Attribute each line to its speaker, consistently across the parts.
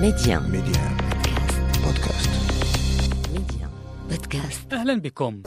Speaker 1: ميديان
Speaker 2: ميديان بودكاست.
Speaker 1: ميديان بودكاست.
Speaker 3: أهلا بكم.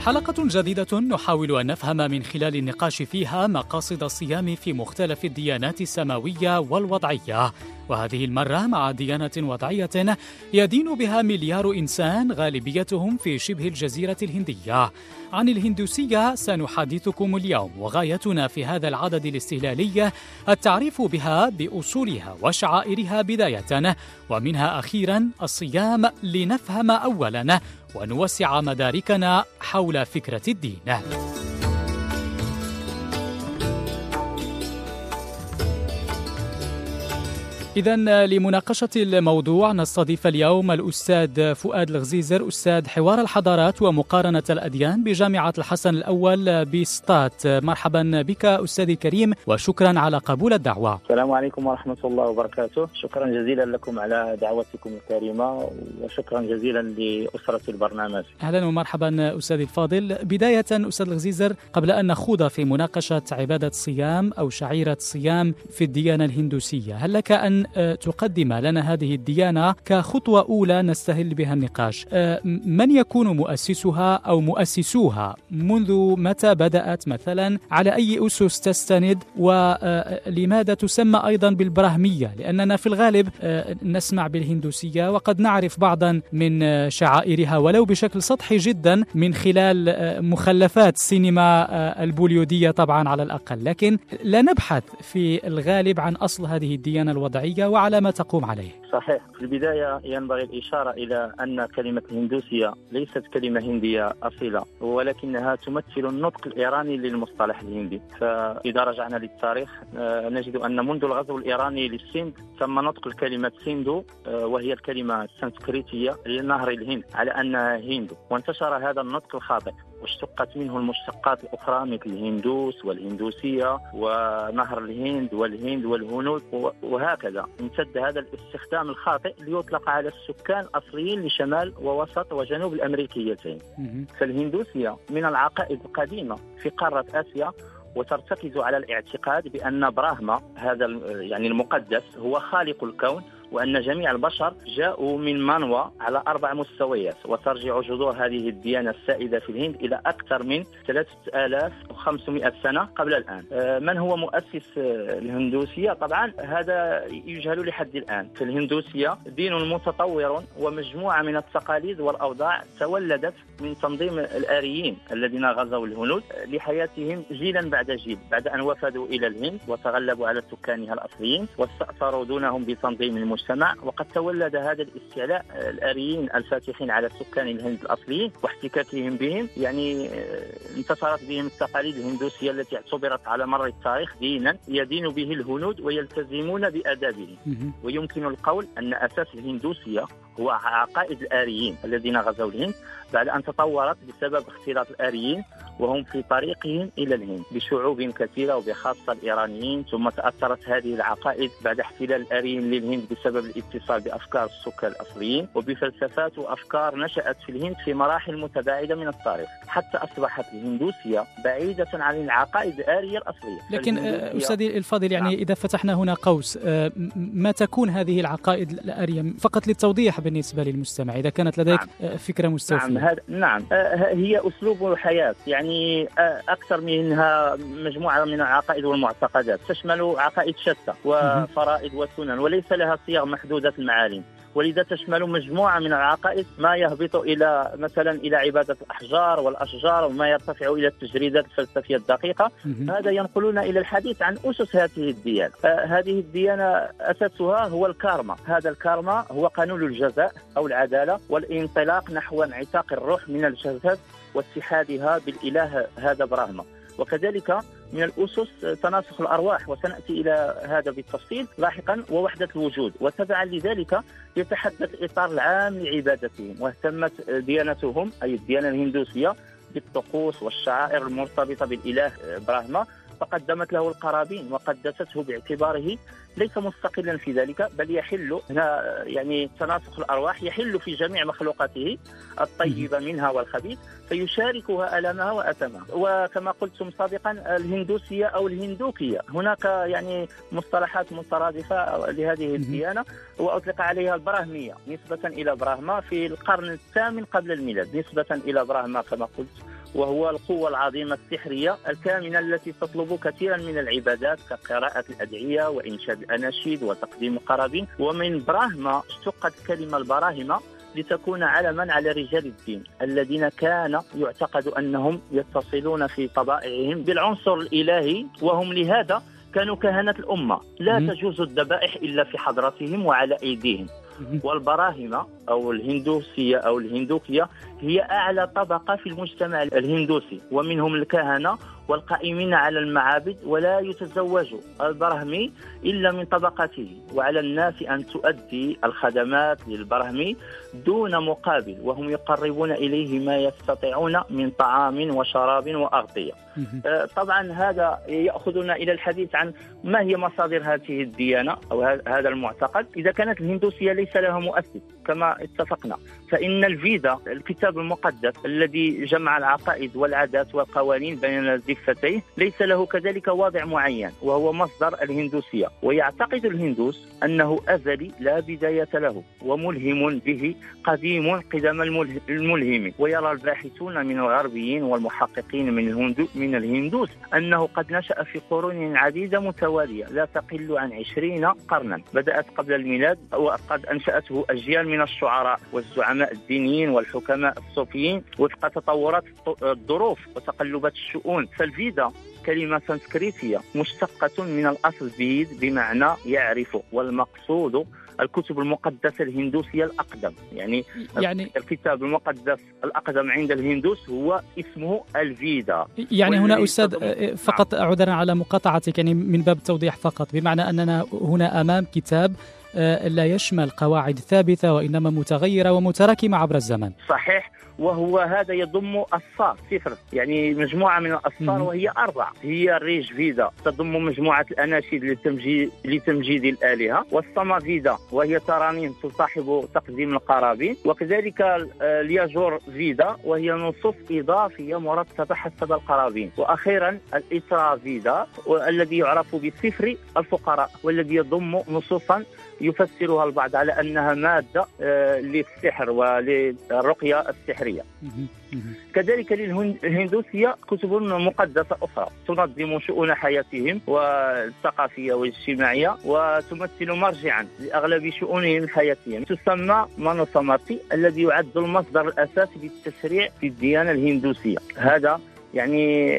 Speaker 3: حلقة جديدة نحاول أن نفهم من خلال النقاش فيها مقاصد الصيام في مختلف الديانات السماوية والوضعية. وهذه المرة مع ديانة وضعية يدين بها مليار إنسان غالبيتهم في شبه الجزيرة الهندية. عن الهندوسية سنحدثكم اليوم. وغايتنا في هذا العدد الاستهلالي التعريف بها بأصولها وشعائرها بداية. ومنها أخيرا الصيام لنفهم أولا. ونوسع مداركنا حول فكرة الدين. إذا لمناقشة الموضوع نستضيف اليوم الأستاذ فؤاد الغزيزر أستاذ حوار الحضارات ومقارنة الأديان بجامعة الحسن الأول بسطات. مرحبا بك أستاذي الكريم وشكرا على قبول الدعوة.
Speaker 4: السلام عليكم ورحمة الله وبركاته. شكرا جزيلا لكم على دعوتكم الكريمة وشكرا جزيلا لأسرة البرنامج.
Speaker 3: أهلا ومرحبا أستاذي الفاضل. بداية أستاذ الغزيزر قبل أن نخوض في مناقشة عبادة صيام أو شعيرة صيام في الديانة الهندوسية هل لك أن آه، تقدم لنا هذه الديانة كخطوة أولى نستهل بها النقاش. آه، من يكون مؤسسها أو مؤسسوها؟ منذ متى بدأت مثلا؟ على أي أسس تستند؟ ولماذا تسمى أيضا بالبراهمية؟ لأننا في الغالب آه، نسمع بالهندوسية وقد نعرف بعضا من آه، شعائرها ولو بشكل سطحي جدا من خلال آه، مخلفات السينما آه، البوليودية طبعا على الأقل. لكن لا نبحث في الغالب عن أصل هذه الديانة الوضعية. وعلى ما تقوم عليه.
Speaker 4: صحيح. في البداية ينبغي الإشارة إلى أن كلمة الهندوسية ليست كلمة هندية أصيلة ولكنها تمثل النطق الإيراني للمصطلح الهندي. فإذا رجعنا للتاريخ آه، نجد أن منذ الغزو الإيراني للسند تم نطق الكلمة سيندو آه، وهي الكلمة السنسكريتية لنهر الهند على أنها هندو وانتشر هذا النطق الخاطئ. واشتقت منه المشتقات الأخرى مثل الهندوس والهندوسية ونهر الهند والهند والهنود وهكذا امتد هذا الاستخدام الخاطئ ليطلق على السكان الأصليين لشمال ووسط وجنوب الأمريكيتين. فالهندوسية من العقائد القديمة في قارة آسيا وترتكز على الاعتقاد بأن براهما هذا يعني المقدس هو خالق الكون وأن جميع البشر جاءوا من منوى على أربع مستويات وترجع جذور هذه الديانة السائدة في الهند إلى أكثر من 3500 سنة قبل الآن. آه، من هو مؤسس آه، الهندوسية؟ طبعا هذا يجهل لحد الآن. في الهندوسية دين متطور ومجموعة من التقاليد والأوضاع تولدت من تنظيم الآريين الذين غزوا الهنود لحياتهم جيلا بعد جيل بعد أن وفدوا إلى الهند وتغلبوا على سكانها الأصليين واستأثروا دونهم بتنظيم المجتمع. وقد تولد هذا الاستعلاء الآريين الفاتحين على سكان الهند الأصليين واحتكاكهم بهم يعني آه، انتصرت بهم التقاليد الهندوسية التي اعتبرت على مر التاريخ دينا يدين به الهنود ويلتزمون بآدابه
Speaker 3: مهم.
Speaker 4: ويمكن القول أن أساس الهندوسية هو عقائد الآريين الذين غزوا الهند بعد أن تطورت بسبب اختلاط الآريين وهم في طريقهم إلى الهند بشعوب كثيرة وبخاصة الإيرانيين ثم تأثرت هذه العقائد بعد احتلال الآريين للهند بسبب الاتصال بأفكار السكان الأصليين وبفلسفات وأفكار نشأت في الهند في مراحل متباعدة من التاريخ حتى أصبحت الهندوسية بعيدة عن العقائد الآرية الأصلية
Speaker 3: لكن آه، أستاذي الفاضل يعني
Speaker 4: نعم.
Speaker 3: إذا فتحنا هنا قوس آه، ما تكون هذه العقائد الآرية فقط للتوضيح بالنسبة للمستمع إذا كانت لديك
Speaker 4: نعم.
Speaker 3: آه، فكرة مستوفية
Speaker 4: نعم هذا نعم. آه، هي أسلوب حياه يعني آه، أكثر منها مجموعة من العقائد والمعتقدات تشمل عقائد شتى وفرائض وسنن وليس لها صيغ محدودة المعالم. ولذا تشمل مجموعة من العقائد ما يهبط إلى مثلا إلى عبادة الأحجار والأشجار وما يرتفع إلى التجريدات الفلسفيه الدقيقه
Speaker 3: مهم.
Speaker 4: هذا ينقلنا إلى الحديث عن أسس هذه الديانة، آه، هذه الديانة أساسها هو الكارما، هذا الكارما هو قانون الجزاء أو العدالة والانطلاق نحو انعتاق الروح من الجسد واتحادها بالإله هذا براهما، وكذلك من الأسس تناسخ الأرواح وسنأتي إلى هذا بالتفصيل لاحقا ووحدة الوجود، وتبعا لذلك يتحدث الاطار العام لعبادتهم، واهتمت ديانتهم أي الديانة الهندوسية بالطقوس والشعائر المرتبطة بالإله براهما فقدمت له القرابين وقدسته باعتباره ليس مستقلا في ذلك بل يحل هنا يعني تناسق الأرواح يحل في جميع مخلوقاته الطيبه منها والخبيث فيشاركها ألمها واثمها وكما قلتم سابقا الهندوسية أو الهندوكية هناك يعني مصطلحات مترادفة لهذه الديانة وأطلق عليها البراهمية نسبة إلى براهما في القرن الثامن قبل الميلاد نسبة إلى براهما كما قلت. وهو القوة العظيمة السحرية الكامنة التي تطلب كثيرا من العبادات كقراءة الأدعية وإنشاد الأناشيد وتقديم القرابين ومن براهما اشتقت كلمة البراهمة لتكون علما على رجال الدين الذين كان يعتقد أنهم يتصلون في طبائعهم بالعنصر الإلهي وهم لهذا كانوا كهنة الأمة. لا تجوز الذبائح إلا في حضرتهم وعلى أيديهم. والبراهمة أو الهندوسية أو الهندوكية هي أعلى طبقة في المجتمع الهندوسي. ومنهم الكهنة والقائمين على المعابد ولا يتزوج البرهمي إلا من طبقته. وعلى الناس أن تؤدي الخدمات للبرهمي دون مقابل وهم يقربون إليه ما يستطيعون من طعام وشراب وأغطية آه، طبعا هذا يأخذنا إلى الحديث عن ما هي مصادر هذه الديانة أو هذا المعتقد. إذا كانت الهندوسية ليس لها مؤسس كما اتفقنا. فإن الفيدا الكتاب المقدس الذي جمع العقائد والعادات والقوانين بين الضفتين ليس له كذلك واضع معين وهو مصدر الهندوسية. ويعتقد الهندوس أنه أزلي لا بداية له وملهم به قديم قدم الملهم. ويرى الباحثون من الغربيين والمحققين من الهندو من الهندوس أنه قد نشأ في قرون عديدة متوالية لا تقل عن عشرين قرنا. بدأت قبل الميلاد وقد أنشأته أجيال من الشعراء والزعماء الدينيين والحكماء الصوفيين وفق تطورات الظروف وتقلبات الشؤون. فالفيدا كلمة سنسكريتية مشتقة من الأصل فيد بمعنى يعرف والمقصود الكتب المقدسة الهندوسية الأقدم. يعني, يعني الكتاب المقدس الأقدم عند الهندوس هو اسمه الفيدا.
Speaker 3: يعني هنا أستاذ آه، فقط عذرا على مقاطعتك يعني من باب التوضيح فقط. بمعنى أننا هنا أمام كتاب لا يشمل قواعد ثابتة وإنما متغيرة ومتراكمة عبر الزمن.
Speaker 4: صحيح. وهو هذا يضم أصفار صفر. يعني مجموعة من الأصفار وهي أربع هي الريج فيدا تضم مجموعة الأناشيد لتمجيد, لتمجيد الآلهة. والصما فيدا وهي ترانيم تصاحب تقديم القرابين. وكذلك الياجور فيدا وهي نصوص إضافية مرتبة حسب القرابين. وأخيرا الإسرا فيدا الذي يعرف بصفر الفقراء. والذي يضم نصوصا يفسرها البعض على أنها مادة آه، للسحر وللرقية السحرية. كذلك للهندوسية كتب مقدسة أخرى تنظم شؤون حياتهم والثقافية والاجتماعية وتمثل مرجعا لأغلب شؤونهم الحياتيه تسمى مانوسامارتي الذي يعد المصدر الأساسي للتشريع في الديانة الهندوسية. هذا يعني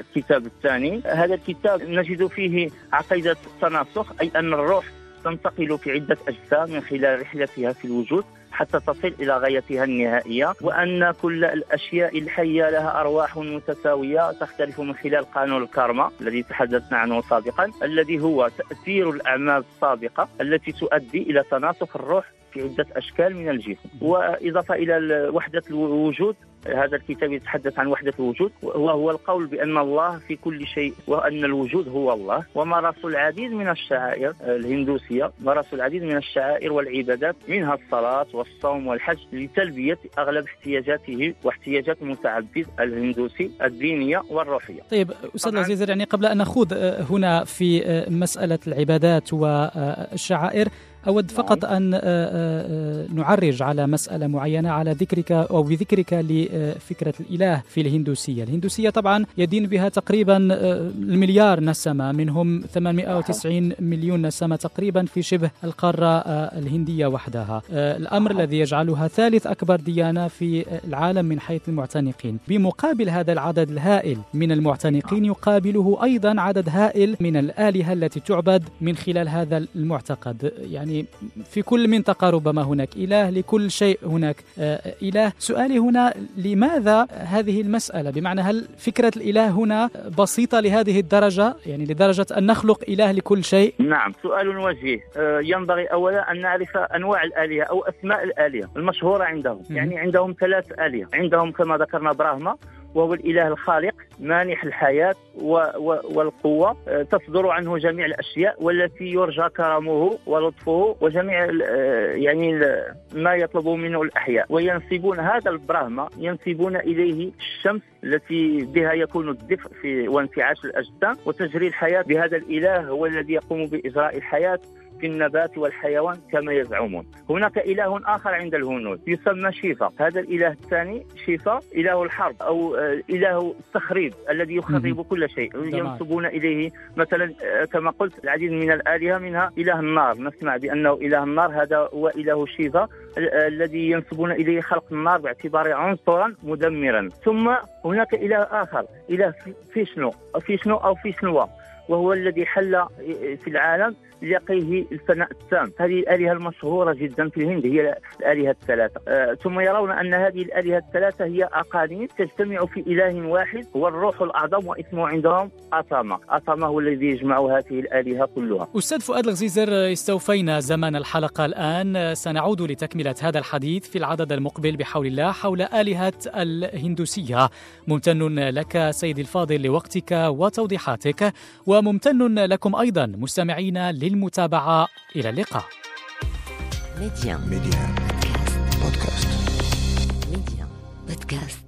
Speaker 4: الكتاب الثاني. هذا الكتاب نجد فيه عقيدة التناسخ أي أن الروح تنتقل في عدة أجسام من خلال رحلتها في الوجود. حتى تصل إلى غايتها النهائية وأن كل الأشياء الحية لها أرواح متساوية تختلف من خلال قانون الكارما الذي تحدثنا عنه سابقا الذي هو تأثير الأعمال السابقة التي تؤدي إلى تناسخ الروح في عدة أشكال من الجسم. وإضافة إلى وحدة الوجود هذا الكتاب يتحدث عن وحدة الوجود وهو القول بأن الله في كل شيء وأن الوجود هو الله. ومارسوا العديد من الشعائر الهندوسية مارسوا العديد من الشعائر والعبادات منها الصلاة والصوم والحج لتلبية أغلب احتياجاته واحتياجات المتعبد الهندوسي الدينية والروحية.
Speaker 3: طيب أستاذ العزيز يعني قبل أن نخوض هنا في مسألة العبادات والشعائر أود فقط نعم. أن آه، آه، آه، نعرج على مسألة معينة على ذكرك أو بذكرك لفكرة الإله في الهندوسية. الهندوسية طبعا يدين بها تقريبا المليار نسمة منهم 890 مليون نسمة تقريبا في شبه القارة الهندية وحدها. الأمر الذي يجعلها ثالث أكبر ديانة في العالم من حيث المعتنقين. بمقابل هذا العدد الهائل من المعتنقين يقابله أيضا عدد هائل من الآلهة التي تعبد من خلال هذا المعتقد. يعني في كل منطقة ربما هناك إله لكل شيء هناك آه، إله. سؤالي هنا لماذا هذه المسألة؟ بمعنى هل فكرة الإله هنا بسيطة لهذه الدرجة؟ يعني لدرجة أن نخلق إله لكل شيء؟
Speaker 4: نعم سؤال وجيه. آه، ينبغي أولا أن نعرف أنواع الآلهة أو أسماء الآلهة المشهورة عندهم. يعني عندهم ثلاث آلهة. عندهم كما ذكرنا براهما وهو الإله الخالق مانح الحياة والقوة. آه، تصدر عنه جميع الأشياء والتي يرجى كرمه ولطفه وجميع آه، يعني ما يطلبه منه الأحياء. وينسبون هذا البراهما ينسبون إليه الشمس التي بها يكون الدفء في وانتعاش الأجسام وتجري الحياة بهذا الإله هو الذي يقوم بإجراء الحياة. في النبات والحيوان كما يزعمون. هناك إله آخر عند الهنود يسمى شيفا. هذا الإله الثاني شيفا إله الحرب أو آه، إله التخريب الذي يخرب كل شيء ينسبون إليه. مثلا آه، كما قلت العديد من الآلهة منها إله النار. نسمع بأنه إله النار هذا هو إله شيفا آه، الذي ينسبون إليه خلق النار باعتباره عنصرا مدمرا. ثم هناك إله آخر إله فيشنو فيشنو أو فيشنوا. وهو الذي حل في العالم ليقيه الفناء التام. هذه الآلهة المشهورة جدا في الهند هي الآلهة الثلاثة. آه ثم يرون أن هذه الآلهة الثلاثة هي أقانيم تجتمع في إله واحد هو الروح الأعظم واسمه عندهم أطاما أطاما هو الذي يجمع هذه الآلهة كلها.
Speaker 3: أستاذ فؤاد الغزيزر استوفينا زمان الحلقة الآن. سنعود لتكملة هذا الحديث في العدد المقبل بحول الله حول آلهة الهندوسية. ممتن لك سيدي الفاضل لوقتك وتوضيحاتك وممتن لكم أيضا مستمعينا للمتابعة إلى اللقاء ميديا. ميديا. بودكاست ميديا. بودكاست